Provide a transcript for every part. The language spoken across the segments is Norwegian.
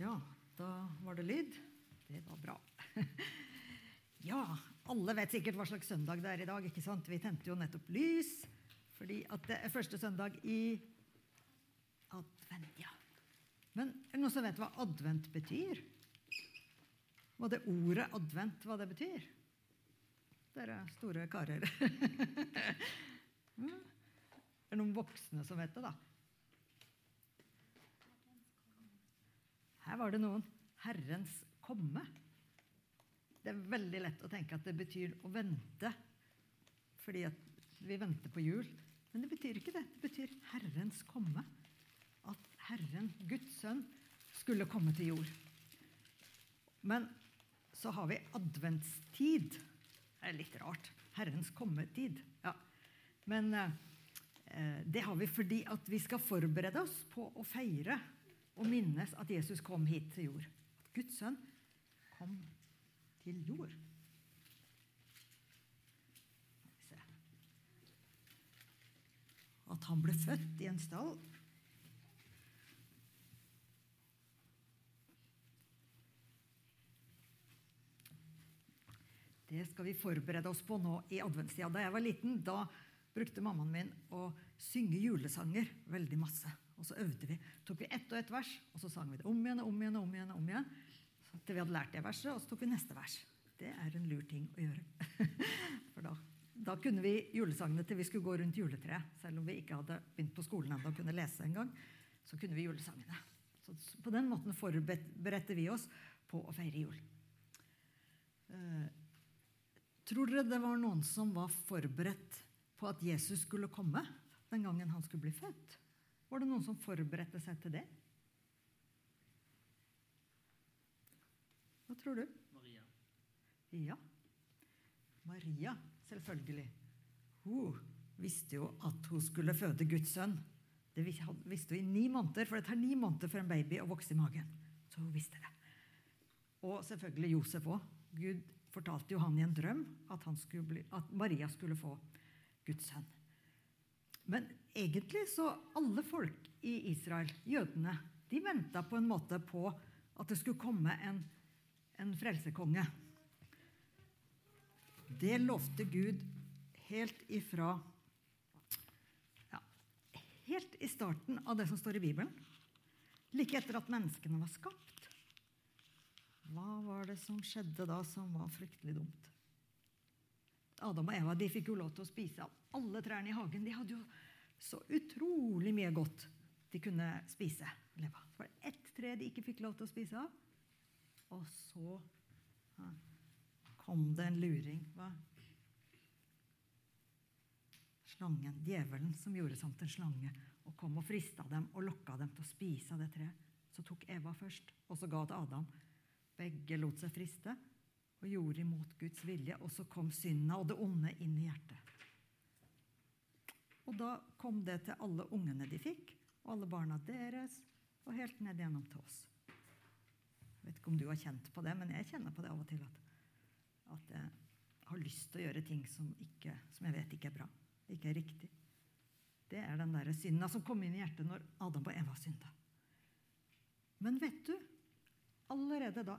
Ja, da var det lyd. Det var bra. Ja, alle vet sikkert hva slags søndag det er i dag. ikke sant? Vi tente jo nettopp lys fordi at det er første søndag i advent. ja. Men er det noen som vet hva advent betyr? Hva det ordet advent hva det betyr? Dere store karer. Mm. Er det noen voksne som vet det, da? Her var det noen. Herrens komme. Det er veldig lett å tenke at det betyr å vente. Fordi vi venter på jul. Men det betyr ikke det. Det betyr Herrens komme. At Herren, Guds sønn, skulle komme til jord. Men så har vi adventstid. Det er litt rart. Herrens kommetid. Ja. Men eh, det har vi fordi at vi skal forberede oss på å feire og minnes at Jesus kom hit til jord. At Guds sønn kom til jord. At han ble født i en stall. Det skal vi forberede oss på nå i adventstida. Da jeg var liten, da brukte mammaen min å synge julesanger veldig masse. Og så øvde vi. tok vi ett og ett vers, og så sang vi det om igjen og om igjen. og om igjen, om igjen, Til vi hadde lært det verset, og så tok vi neste vers. Det er en lur ting å gjøre. For da, da kunne vi julesangene til vi skulle gå rundt juletreet. Selv om vi ikke hadde begynt på skolen ennå og kunne lese engang. Så kunne vi julesangene. Så på den måten forberedte vi oss på å feire jul. Uh, tror dere det var noen som var forberedt på at Jesus skulle komme den gangen han skulle bli født? Var det noen som forberedte seg til det? Hva tror du? Maria. Ja. Maria, selvfølgelig. Hun visste jo at hun skulle føde Guds sønn. Det visste hun i ni måneder, for det tar ni måneder for en baby å vokse i magen. Så hun visste det. Og selvfølgelig Josef òg. Gud fortalte jo han i en drøm at, bli, at Maria skulle få Guds sønn. Men egentlig så alle folk i Israel, jødene, de venta på en måte på at det skulle komme en, en frelsekonge. Det lovte Gud helt ifra ja, Helt i starten av det som står i Bibelen. Like etter at menneskene var skapt. Hva var det som skjedde da som var fryktelig dumt? Adam og Eva de fikk jo lov til å spise av alle trærne i hagen. De hadde jo så utrolig mye godt de kunne spise. Det var ett tre de ikke fikk lov til å spise av. Og så ja, kom det en luring. Hva? Slangen, djevelen, som gjorde sånn til en slange og kom og frista dem og lokka dem til å spise av det treet. Så tok Eva først, og så ga til Adam. Begge lot seg friste og gjorde imot Guds vilje. Og så kom synda og det onde inn i hjertet. Og da kom det til alle ungene de fikk, og alle barna deres, og helt ned gjennom til oss. Jeg vet ikke om du har kjent på det, men jeg kjenner på det av og til. At, at jeg har lyst til å gjøre ting som, ikke, som jeg vet ikke er bra, ikke er riktig. Det er den der synda som kom inn i hjertet når Adam og Eva synda. Men vet du, allerede da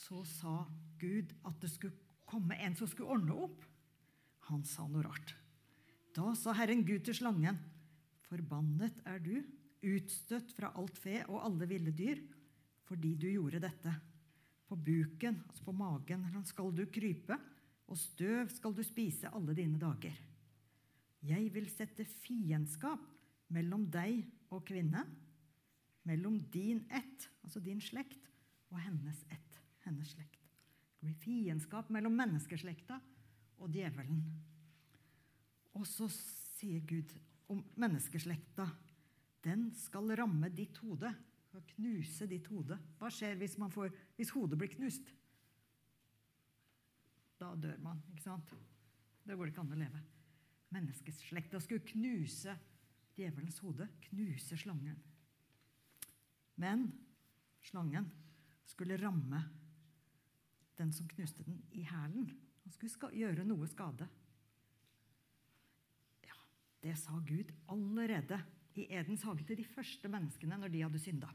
så sa Gud at det skulle komme en som skulle ordne opp. Han sa noe rart. Da sa Herren Gud til slangen, forbannet er du, utstøtt fra alt fe og alle ville dyr, fordi du gjorde dette. På buken, altså på magen, skal du krype, og støv skal du spise alle dine dager. Jeg vil sette fiendskap mellom deg og kvinnen, mellom din ett, altså din slekt, og hennes ett hennes slekt. Det blir fiendskap mellom menneskeslekta og djevelen. Og så sier Gud om menneskeslekta den skal ramme ditt hode. Skal knuse ditt hode. Hva skjer hvis, får, hvis hodet blir knust? Da dør man, ikke sant? Da går det ikke an å leve. Menneskeslekta skulle knuse djevelens hode. Knuse slangen. Men slangen skulle ramme den som knuste den, i hælen. Han skulle gjøre noe skade. Det sa Gud allerede i Edens hage til de første menneskene når de hadde synda.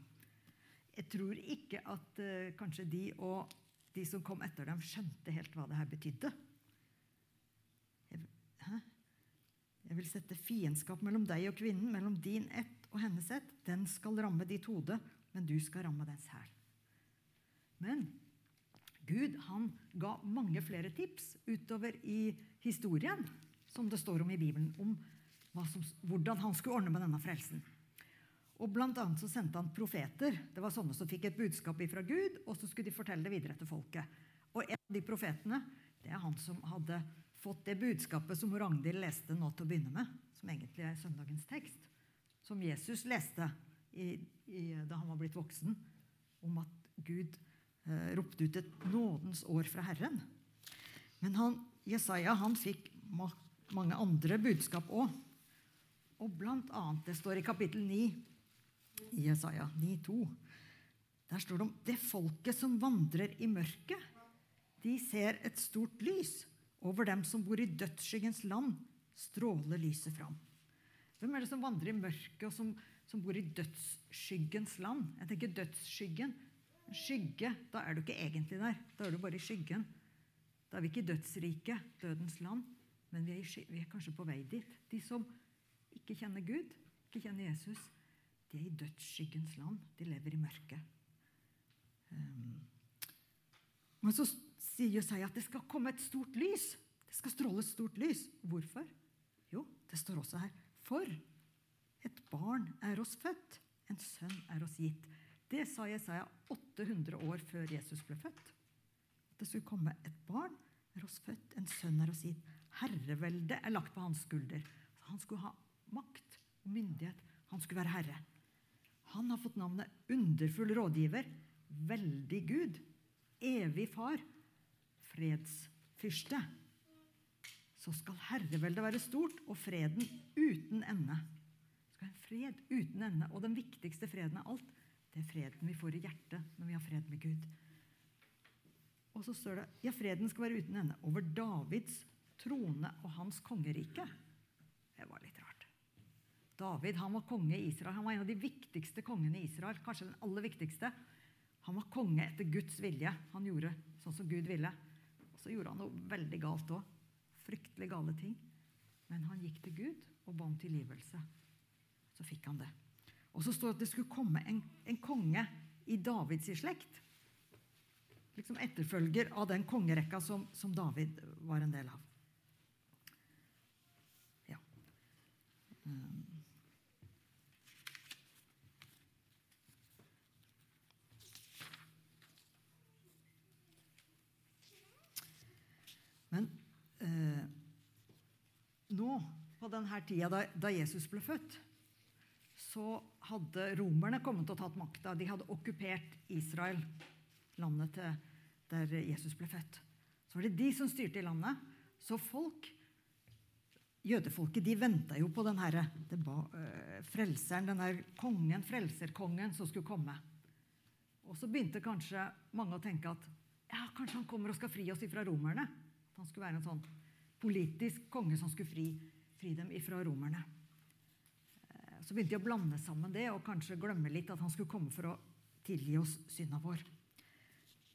jeg tror ikke at uh, kanskje de og de som kom etter dem, skjønte helt hva det her betydde. Jeg, hæ? jeg vil sette fiendskap mellom deg og kvinnen, mellom din ett og hennes ett. Den skal ramme ditt hode, men du skal ramme dens hæl. Men Gud han ga mange flere tips utover i historien, som det står om i Bibelen, om som, hvordan han skulle ordne med denne frelsen. Og blant annet så sendte han profeter. Det var sånne som fikk et budskap fra Gud, og så skulle de fortelle det videre til folket. Og en av de profetene det er han som hadde fått det budskapet som Ragnhild leste nå til å begynne med, som egentlig er søndagens tekst, som Jesus leste i, i, da han var blitt voksen, om at Gud eh, ropte ut et nådens år fra Herren. Men han, Jesaja han fikk ma mange andre budskap òg. Og blant annet, det står i kapittel 9 i Jesaja 9,2. Der står det om det folket som vandrer i mørket. De ser et stort lys. Over dem som bor i dødsskyggens land, stråler lyset fram. Hvem er det som vandrer i mørket, og som, som bor i dødsskyggens land? Jeg tenker dødsskyggen. Skygge, da er du ikke egentlig der. Da er du bare i skyggen. Da er vi ikke i dødsriket, dødens land, men vi er, vi er kanskje på vei dit. De som ikke kjenner Gud, ikke kjenner Jesus, de er i dødsskyggens land. De lever i mørket. Um, men så sier Jesaja at det skal komme et stort lys. Det skal stråle et stort lys. Hvorfor? Jo, det står også her. For et barn er oss født, en sønn er oss gitt. Det sa Jesaja 800 år før Jesus ble født. Det skulle komme et barn er oss født, en sønn er oss gitt. Herreveldet er lagt på hans skulder. Han skulle ha makt og myndighet. Han skulle være herre. Han har fått navnet underfull rådgiver, veldig Gud, evig far, fredsfyrste. Så skal herreveldet være stort og freden uten ende. Det skal være fred uten ende. Og den viktigste freden av alt, det er freden vi får i hjertet når vi har fred med Gud. Og så står det ja, freden skal være uten ende over Davids trone og hans kongerike. Det var litt rart. David han var konge i Israel. Han var en av de viktigste kongene i Israel. Kanskje den aller viktigste. Han var konge etter Guds vilje. Han gjorde sånn som Gud ville. Og så gjorde han noe veldig galt òg. Fryktelig gale ting. Men han gikk til Gud og ba om tilgivelse. Så fikk han det. Og så står det at det skulle komme en, en konge i Davids slekt. Liksom etterfølger av den kongerekka som, som David var en del av. Ja. Um. Men eh, nå, på denne tida da, da, Jesus ble født, så hadde romerne kommet og tatt makta. De hadde okkupert Israel, landet til, der Jesus ble født. Så var det de som styrte i landet. Så folk, jødefolket, de venta jo på den herre, øh, frelseren, den her kongen, frelserkongen, som skulle komme. Og så begynte kanskje mange å tenke at ja, kanskje han kommer og skal fri oss ifra romerne. At han skulle være en sånn politisk konge som skulle fri, fri dem ifra romerne. Eh, så begynte de å blande sammen det og kanskje glemme litt at han skulle komme for å tilgi oss synda vår.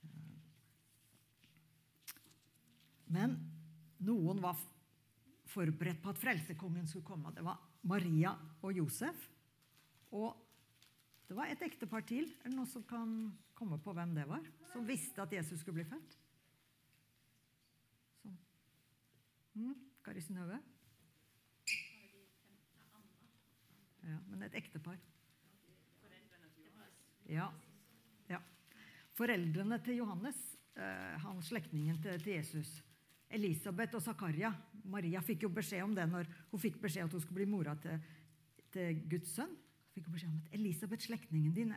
Eh, men noen var forberedt på at frelsekongen skulle komme. Det var Maria og Josef. Og det var et ektepar til. Er det noen som kan komme på hvem det var? Som visste at Jesus skulle bli født? Mm, Kari Synnøve? Ja, men et ektepar. Ja. ja. Foreldrene til Johannes, eh, han slektningen til, til, Jesus, Elisabeth og Zakaria Maria fikk jo beskjed om det når hun fikk beskjed at hun skulle bli mora til, til Guds sønn. fikk hun beskjed om at Elisabeth, slektningen din,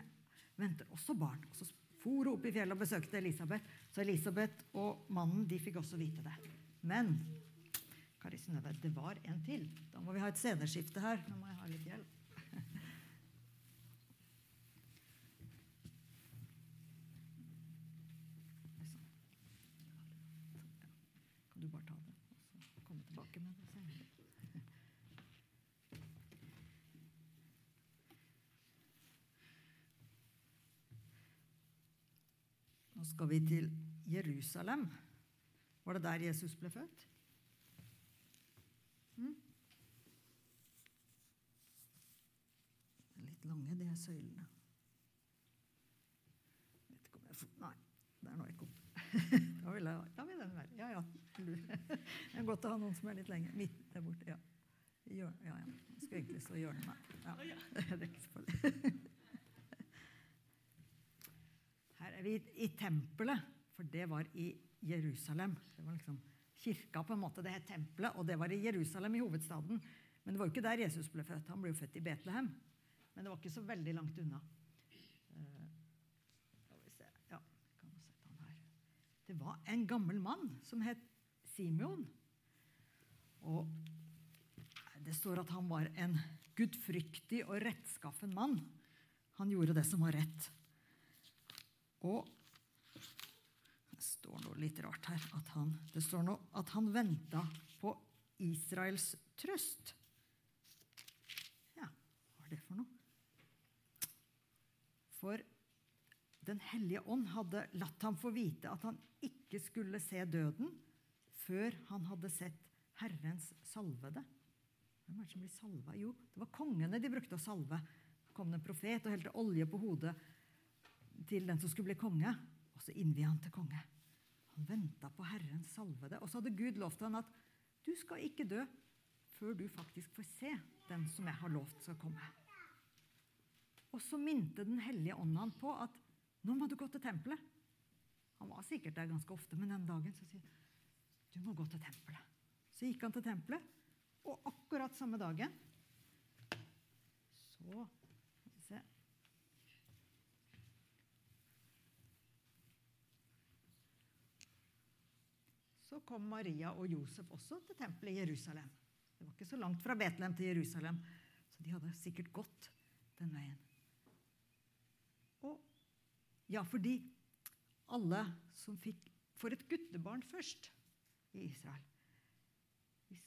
venter også barn. Og så for hun opp i fjellet og besøkte Elisabeth. Så Elisabeth og mannen de fikk også vite det. Men Kari Synnøve, det var en til. Da må vi ha et sceneskifte her. Nå må jeg ha litt hjelp. Kan du bare ta det og så komme tilbake med det senere? Nå skal vi til Jerusalem. Var det der Jesus ble født? Mm? Litt lange, de her søylene. Vet ikke om jeg får Nei, der nå ikke opp. Da vil, jeg, da vil den være. Ja, ja. Det er godt å ha noen som er litt lenger. Midt der borte. Ja. Ja, ja. Jeg skal egentlig stå i hjørnet. Nei. Ja. Det er ikke så farlig. Her er vi i tempelet, for det var i Jerusalem. Det var liksom kirka, på en måte. Det het tempelet, og det var i Jerusalem, i hovedstaden. Men det var jo ikke der Jesus ble født. Han ble jo født i Betlehem. Men det var ikke så veldig langt unna. Det var en gammel mann som het Simeon. Og det står at han var en gudfryktig og rettskaffen mann. Han gjorde det som var rett. Og står noe litt rart her. Han, det står noe at han venta på Israels trøst. Ja, hva er det for noe? For Den hellige ånd hadde latt ham få vite at han ikke skulle se døden før han hadde sett Herrens salvede. Hvem er det som blir salva? Jo, det var kongene de brukte å salve. Det kom det en profet og helte olje på hodet til den som skulle bli konge. Og så innvia han til konge. Han venta på Herrens salvede. Og så hadde Gud lovt han at du skal ikke dø før du faktisk får se den som jeg har lovt skal komme. Og så minte Den hellige ånd han på at nå må du gå til tempelet. Han var sikkert der ganske ofte, men den dagen så sier han du må gå til tempelet. Så gikk han til tempelet, og akkurat samme dagen så skal vi se Så kom Maria og Josef også til tempelet i Jerusalem. Det var ikke så langt fra Betlehem til Jerusalem, så de hadde sikkert gått den veien. Og ja, fordi alle som fikk For et guttebarn først i Israel. Hvis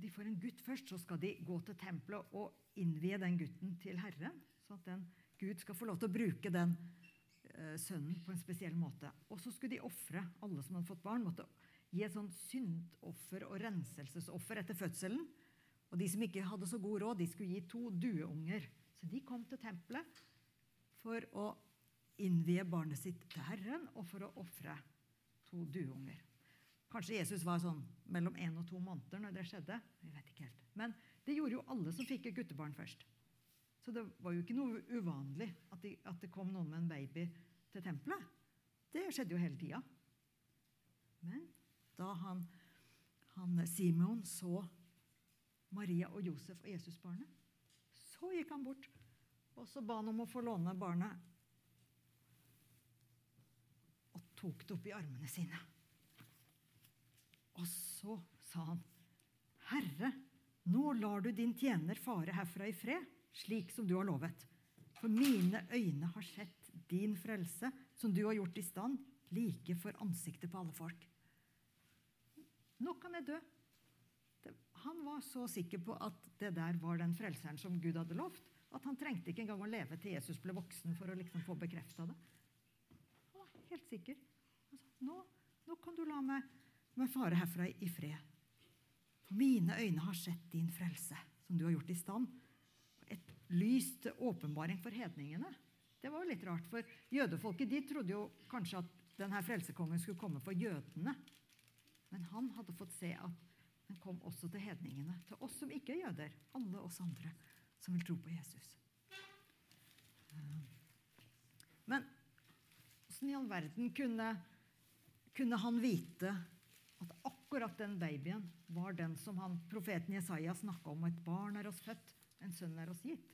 de får en gutt først, så skal de gå til tempelet og innvie den gutten til Herren. Sånn at den, Gud skal få lov til å bruke den uh, sønnen på en spesiell måte. Og så skulle de ofre, alle som hadde fått barn, måtte gi et sånt syndoffer og renselsesoffer etter fødselen. Og de som ikke hadde så god råd, de skulle gi to dueunger. Så de kom til tempelet for å innvie barnet sitt til Herren og for å ofre to dueunger. Kanskje Jesus var sånn mellom én og to måneder når det skjedde. Vi vet ikke helt. Men det gjorde jo alle som fikk et guttebarn først. Så det var jo ikke noe uvanlig at, de, at det kom noen med en baby til tempelet. Det skjedde jo hele tida. Men da han, han Simon så Maria og Josef og Jesusbarnet, så gikk han bort og så ba han om å få låne barnet Og tok det opp i armene sine. Og så sa han, 'Herre, nå lar du din tjener fare herfra i fred, slik som du har lovet.' For mine øyne har sett din frelse, som du har gjort i stand, like for ansiktet på alle folk. Nå kan jeg dø. Han var så sikker på at det der var den frelseren som Gud hadde lovt, at han trengte ikke engang å leve til Jesus ble voksen for å liksom få bekrefta det. Han var helt sikker. Han Nå, nå kan du la meg, meg fare herfra i fred. For mine øyne har sett din frelse, som du har gjort i stand. Et lys til åpenbaring for hedningene. Det var jo litt rart, for jødefolket de trodde jo kanskje at denne frelsekongen skulle komme for jødene. Men han hadde fått se at den kom også til hedningene. Til oss som ikke er jøder. Alle oss andre som vil tro på Jesus. Men åssen i all verden kunne kunne han vite at akkurat den babyen var den som han, profeten Jesaja snakka om. Et barn er oss født, en sønn er oss gitt.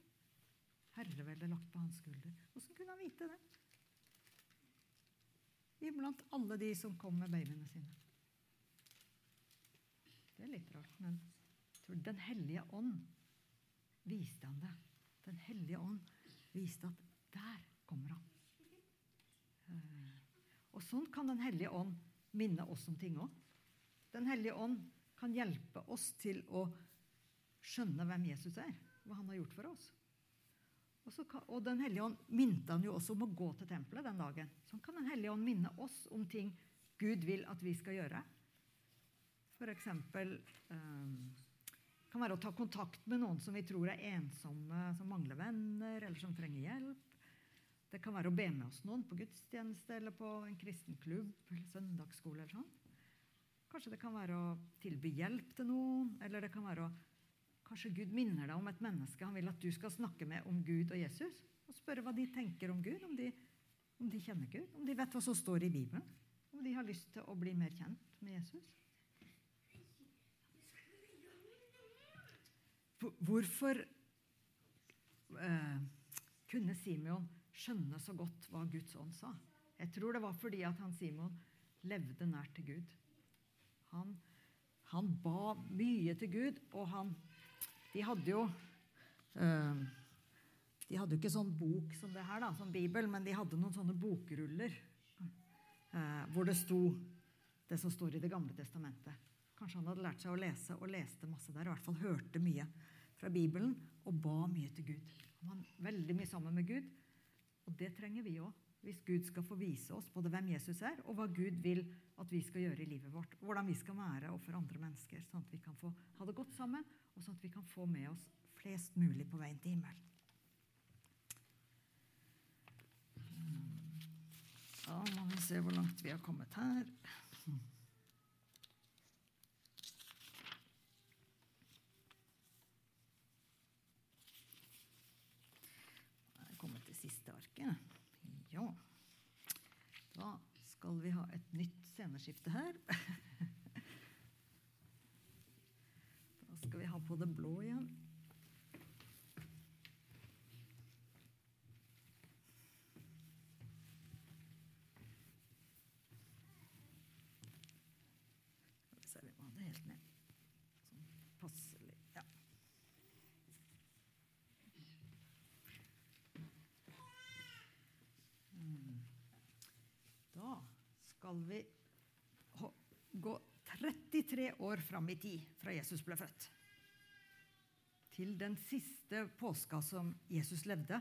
Herreveldet lagt på hans skulder. Hvordan kunne han vite det? Iblant alle de som kom med babyene sine. Det er litt rart, men jeg tror Den hellige ånd viste han det. Den hellige ånd viste at der kommer han. Og sånn kan Den hellige ånd minne oss om ting òg. Den hellige ånd kan hjelpe oss til å skjønne hvem Jesus er, hva han har gjort for oss. Og, kan, og Den hellige ånd minte han jo også om å gå til tempelet den dagen. Sånn kan Den hellige ånd minne oss om ting Gud vil at vi skal gjøre. F.eks. Det kan være å ta kontakt med noen som vi tror er ensomme, som mangler venner, eller som trenger hjelp. Det kan være å be med oss noen på gudstjeneste eller på en kristen klubb eller søndagsskole. eller sånn. Kanskje det kan være å tilby hjelp til noen, eller det kan være å Kanskje Gud minner deg om et menneske han vil at du skal snakke med om Gud og Jesus. Og spørre hva de tenker om Gud, om de, om de kjenner Gud, om de vet hva som står i Bibelen. Om de har lyst til å bli mer kjent med Jesus. Hvorfor eh, kunne Simeon skjønne så godt hva Guds ånd sa? Jeg tror det var fordi at han Simon levde nært til Gud. Han, han ba mye til Gud, og han De hadde jo eh, De hadde jo ikke sånn bok som det her, da, som Bibel, men de hadde noen sånne bokruller eh, hvor det sto det som står i Det gamle testamentet. Kanskje han hadde lært seg å lese og leste masse der, i hvert fall hørte mye fra Bibelen og ba mye til Gud. Han var veldig mye sammen med Gud, og det trenger vi òg. Hvis Gud skal få vise oss både hvem Jesus er, og hva Gud vil at vi skal gjøre i livet vårt. Hvordan vi skal være overfor andre mennesker, sånn at vi kan få ha det godt sammen, og sånn at vi kan få med oss flest mulig på veien til himmelen. Da må vi se hvor langt vi har kommet her. siste arket. Ja. Da skal vi ha et nytt sceneskifte her. Da skal vi ha på det blå igjen. Sånn. Ja. Da skal vi 33 år fram i tid fra Jesus ble født. Til den siste påska som Jesus levde.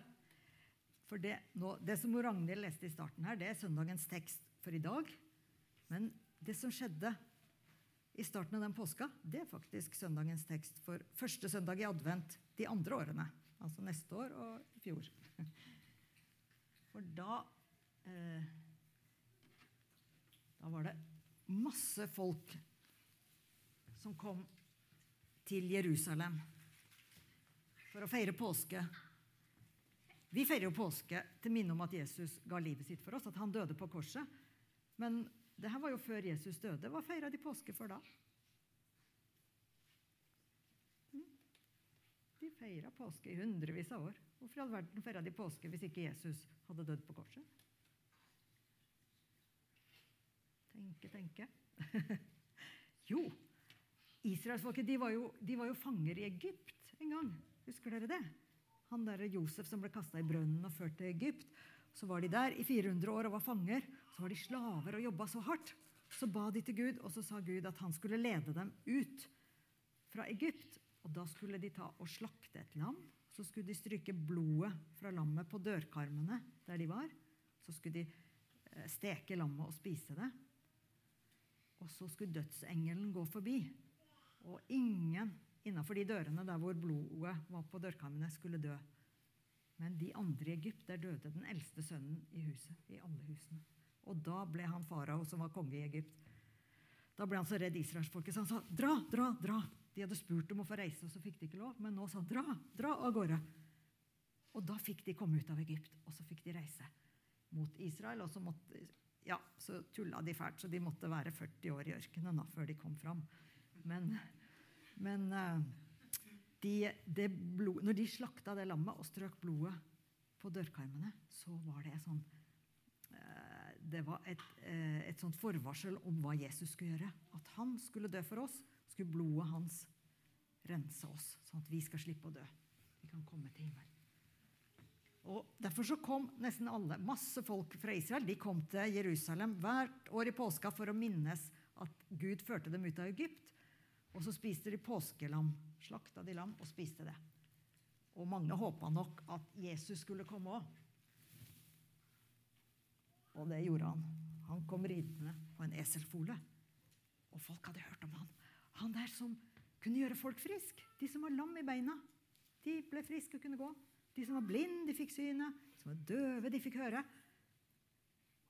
For det, nå, det som Ragnhild leste i starten her, det er søndagens tekst for i dag. Men det som skjedde i starten av den påska, det er faktisk søndagens tekst for første søndag i advent de andre årene. Altså neste år og i fjor. For da eh, Da var det masse folk som kom til Jerusalem for å feire påske. Vi feirer jo påske til minne om at Jesus ga livet sitt for oss, at han døde på korset. Men det her var jo før Jesus døde. Hva feira de påske for da? Hm? De feira påske i hundrevis av år. Hvorfor i all verden feira de påske hvis ikke Jesus hadde dødd på korset? Tenke, tenke. jo, israelsfolket de, de var jo fanger i Egypt en gang. Husker dere det? Han der Josef som ble kasta i brønnen og ført til Egypt. Så var de der i 400 år og var fanger. Så var de slaver og jobba så hardt. Så ba de til Gud, og så sa Gud at han skulle lede dem ut fra Egypt. Og da skulle de ta og slakte et lam. Så skulle de stryke blodet fra lammet på dørkarmene der de var. Så skulle de eh, steke lammet og spise det. Og så skulle dødsengelen gå forbi. Og ingen innafor de dørene der hvor blodet var på dørkarmene, skulle dø. Men de andre i Egypt, der døde den eldste sønnen i huset. i alle husene. Og da ble han farao, som var konge i Egypt. Da ble han så redd israelsfolket, så han sa dra, dra, dra. De hadde spurt om å få reise, og så fikk de ikke lov. Men nå sa han dra, dra av gårde. Og da fikk de komme ut av Egypt, og så fikk de reise mot Israel. Og så, måtte, ja, så tulla de fælt, så de måtte være 40 år i ørkenen da, før de kom fram. Men men uh, de, de blod, når de slakta det lammet og strøk blodet på dørkarmene, så var det sånn uh, Det var et, uh, et sånt forvarsel om hva Jesus skulle gjøre. At han skulle dø for oss. Skulle blodet hans rense oss, sånn at vi skal slippe å dø. Vi kan komme til himmelen. Og Derfor så kom nesten alle, masse folk fra Israel de kom til Jerusalem hvert år i påska for å minnes at Gud førte dem ut av Egypt. Og så spiste de påskelam. Slakta de lam og spiste det. Og mange håpa nok at Jesus skulle komme òg. Og det gjorde han. Han kom ridende på en eselfole. Og folk hadde hørt om han. Han der som kunne gjøre folk friske. De som var lam i beina, de ble friske og kunne gå. De som var blinde, de fikk synet. De som var døve, de fikk høre.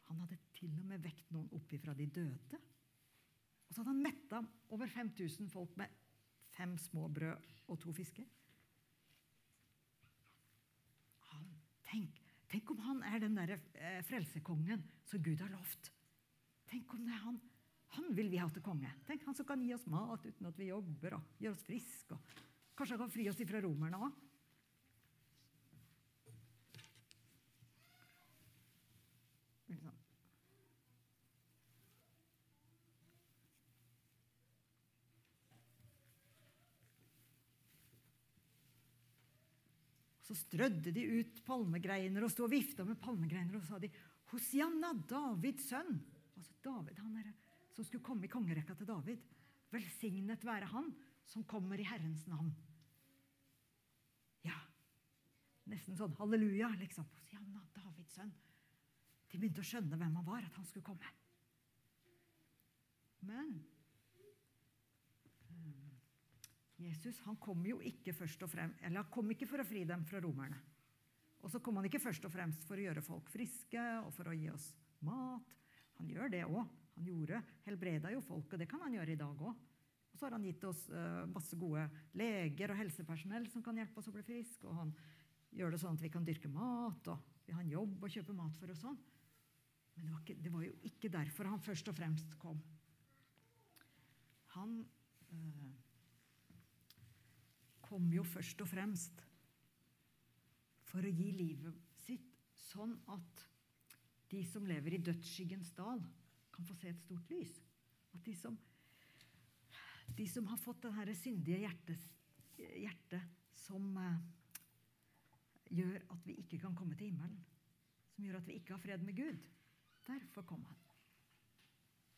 Han hadde til og med vekt noen opp ifra de døde. Og så hadde han metta over 5000 folk med fem små brød og to fisker. Han, tenk, tenk om han er den der eh, frelsekongen som Gud har lovt. Tenk om det er han. Han vil vi ha til konge. Tenk Han som kan gi oss mat uten at vi jobber, og gjøre oss friske. Kanskje han kan fri oss ifra romerne òg. Sånn. Så strødde de ut palmegreiner og sto og vifta med palmegreiner og sa de, Hosianna, Davids sønn. Altså David, han er, som skulle komme i kongerekka til David. Velsignet være han som kommer i Herrens navn. Ja, nesten sånn halleluja, liksom. Hosianna, Davids sønn. De begynte å skjønne hvem han var, at han skulle komme. Men Jesus han kom jo ikke først og frem, eller han kom ikke for å fri dem fra romerne. Og så kom han ikke først og fremst for å gjøre folk friske og for å gi oss mat. Han gjør det òg. Han gjorde, helbreda jo folk, og det kan han gjøre i dag òg. Og så har han gitt oss uh, masse gode leger og helsepersonell som kan hjelpe oss å bli friske. Og han gjør det sånn at vi kan dyrke mat, og vi har en jobb og kjøpe mat for oss sånn. Men det var, ikke, det var, jo ikke derfor han først og fremst kom. Han uh, kom jo først og fremst for å gi livet sitt sånn at de som lever i dødsskyggens dal, kan få se et stort lys. At de som, de som har fått det syndige hjertet, hjertet som eh, gjør at vi ikke kan komme til himmelen, som gjør at vi ikke har fred med Gud, derfor kom han.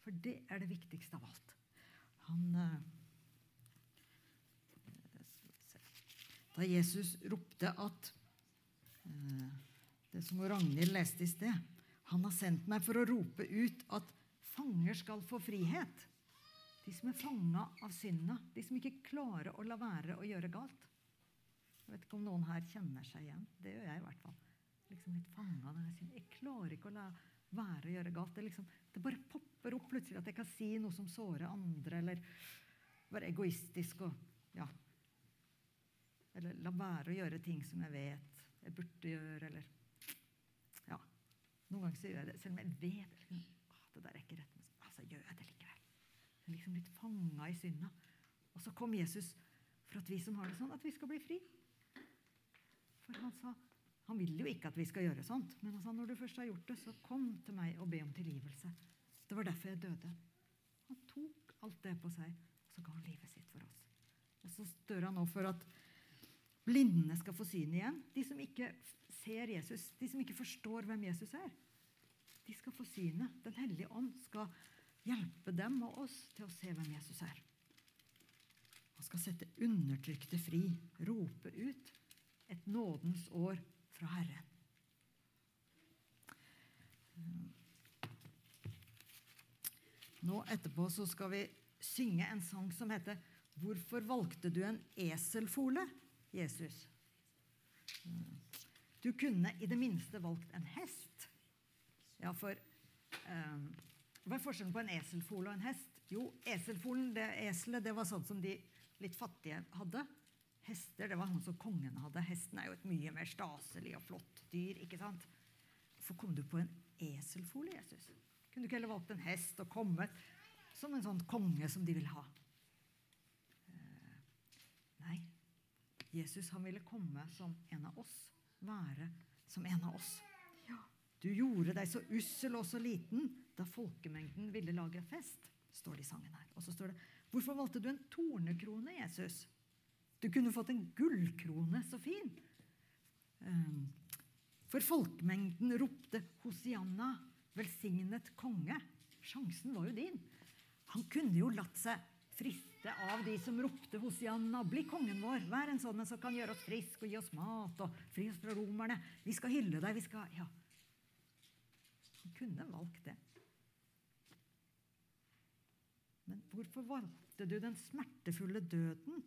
For det er det viktigste av alt. Han eh, da Jesus ropte at eh, Det som Ragnhild leste i sted Han har sendt meg for å rope ut at fanger skal få frihet. De som er fanga av synda. De som ikke klarer å la være å gjøre galt. Jeg vet ikke om noen her kjenner seg igjen. Det gjør jeg i hvert fall. Liksom litt fanga av Jeg klarer ikke å la være å gjøre galt. Det, liksom, det bare popper opp plutselig at jeg kan si noe som sårer andre, eller være egoistisk og ja, eller la være å gjøre ting som jeg vet jeg burde gjøre, eller Ja. Noen ganger så gjør jeg det selv om jeg vet liksom, det der er ikke rett, men altså, gjør jeg det likevel. Jeg er liksom litt fanga i synda. Og så kom Jesus for at vi som har det sånn, at vi skal bli fri. For han sa han vil jo ikke at vi skal gjøre sånt, men han sa når du først har gjort det, så kom til meg og be om tilgivelse. Det var derfor jeg døde. Han tok alt det på seg, og så ga han livet sitt for oss. Og så stør han nå for at Blindene skal få syn igjen. De som ikke ser Jesus, de som ikke forstår hvem Jesus er, de skal få synet. Den hellige ånd skal hjelpe dem og oss til å se hvem Jesus er. Han skal sette undertrykte fri, rope ut et nådens år fra Herren. Nå etterpå så skal vi synge en sang som heter 'Hvorfor valgte du en eselfole?' Jesus. Du kunne i det minste valgt en hest. Ja, for um, Hva er forskjellen på en eselfole og en hest? Jo, eselfolen, det eselet, det var sånn som de litt fattige hadde. Hester det var sånn som kongen hadde. Hesten er jo et mye mer staselig og flott dyr. ikke sant? Hvorfor kom du på en eselfole, Jesus? Kunne du ikke heller valgt en hest og kommet som en sånn konge som de vil ha? Jesus han ville komme som en av oss. Være som en av oss. Ja. Du gjorde deg så ussel og så liten da folkemengden ville lage fest, står det i sangen her. Og så står det Hvorfor valgte du en tornekrone, Jesus? Du kunne fått en gullkrone. Så fin. Ehm, for folkemengden ropte Hosianna, velsignet konge. Sjansen var jo din. Han kunne jo latt seg friste av de som ropte Hosianna, bli kongen vår, vær en sånn en som kan gjøre oss frisk og gi oss mat og fri oss fra romerne. Vi skal hylle deg, vi skal Ja. Han kunne valgt det. Men hvorfor valgte du den smertefulle døden?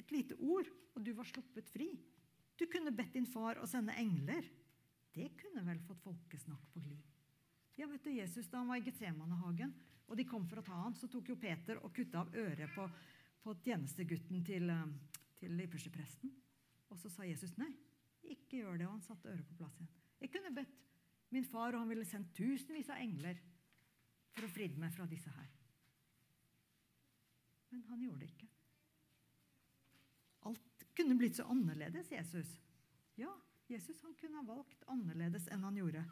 Et lite ord, og du var sluppet fri. Du kunne bedt din far å sende engler. Det kunne vel fått folkesnakk på glid. Ja, vet du, Jesus, Da han var i Getsemanehagen, og de kom for å ta han, så tok jo Peter og kutta av øret på, på tjenestegutten til, eh, til ypperstepresten. Og så sa Jesus nei, ikke gjør det. Og han satte øret på plass igjen. Jeg kunne bedt min far, og han ville sendt tusenvis av engler for å fridde meg fra disse her. Men han gjorde det ikke. Alt kunne blitt så annerledes, Jesus. Ja, Jesus han kunne ha valgt annerledes enn han gjorde.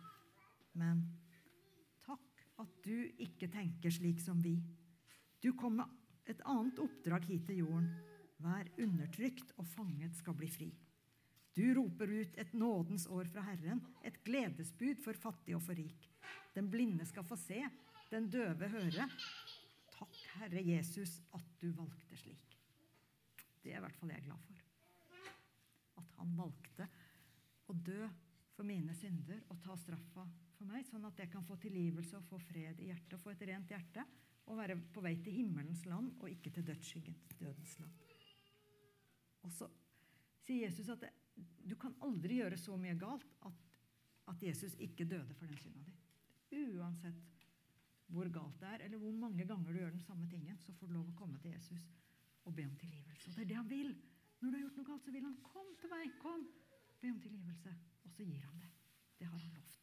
Men at du ikke tenker slik som vi. Du kom med et annet oppdrag hit til jorden. Vær undertrykt, og fanget skal bli fri. Du roper ut et nådens år fra Herren, et gledesbud for fattig og for rik. Den blinde skal få se, den døve høre. Takk, Herre Jesus, at du valgte slik. Det er i hvert fall jeg glad for. At han valgte å dø for mine synder og ta straffa for meg, sånn at jeg kan få tilgivelse og få fred i hjertet, og få et rent hjerte og være på vei til himmelens land og ikke til dødsskyggens dødens land. Og så sier Jesus at det, du kan aldri gjøre så mye galt at, at Jesus ikke døde for den synda di. Uansett hvor galt det er, eller hvor mange ganger du gjør den samme tingen, så får du lov å komme til Jesus og be om tilgivelse. Og det er det han vil. Når du har gjort noe galt, så vil han kom til meg, kom, be om tilgivelse. Og så gir han det. Det har han lovt.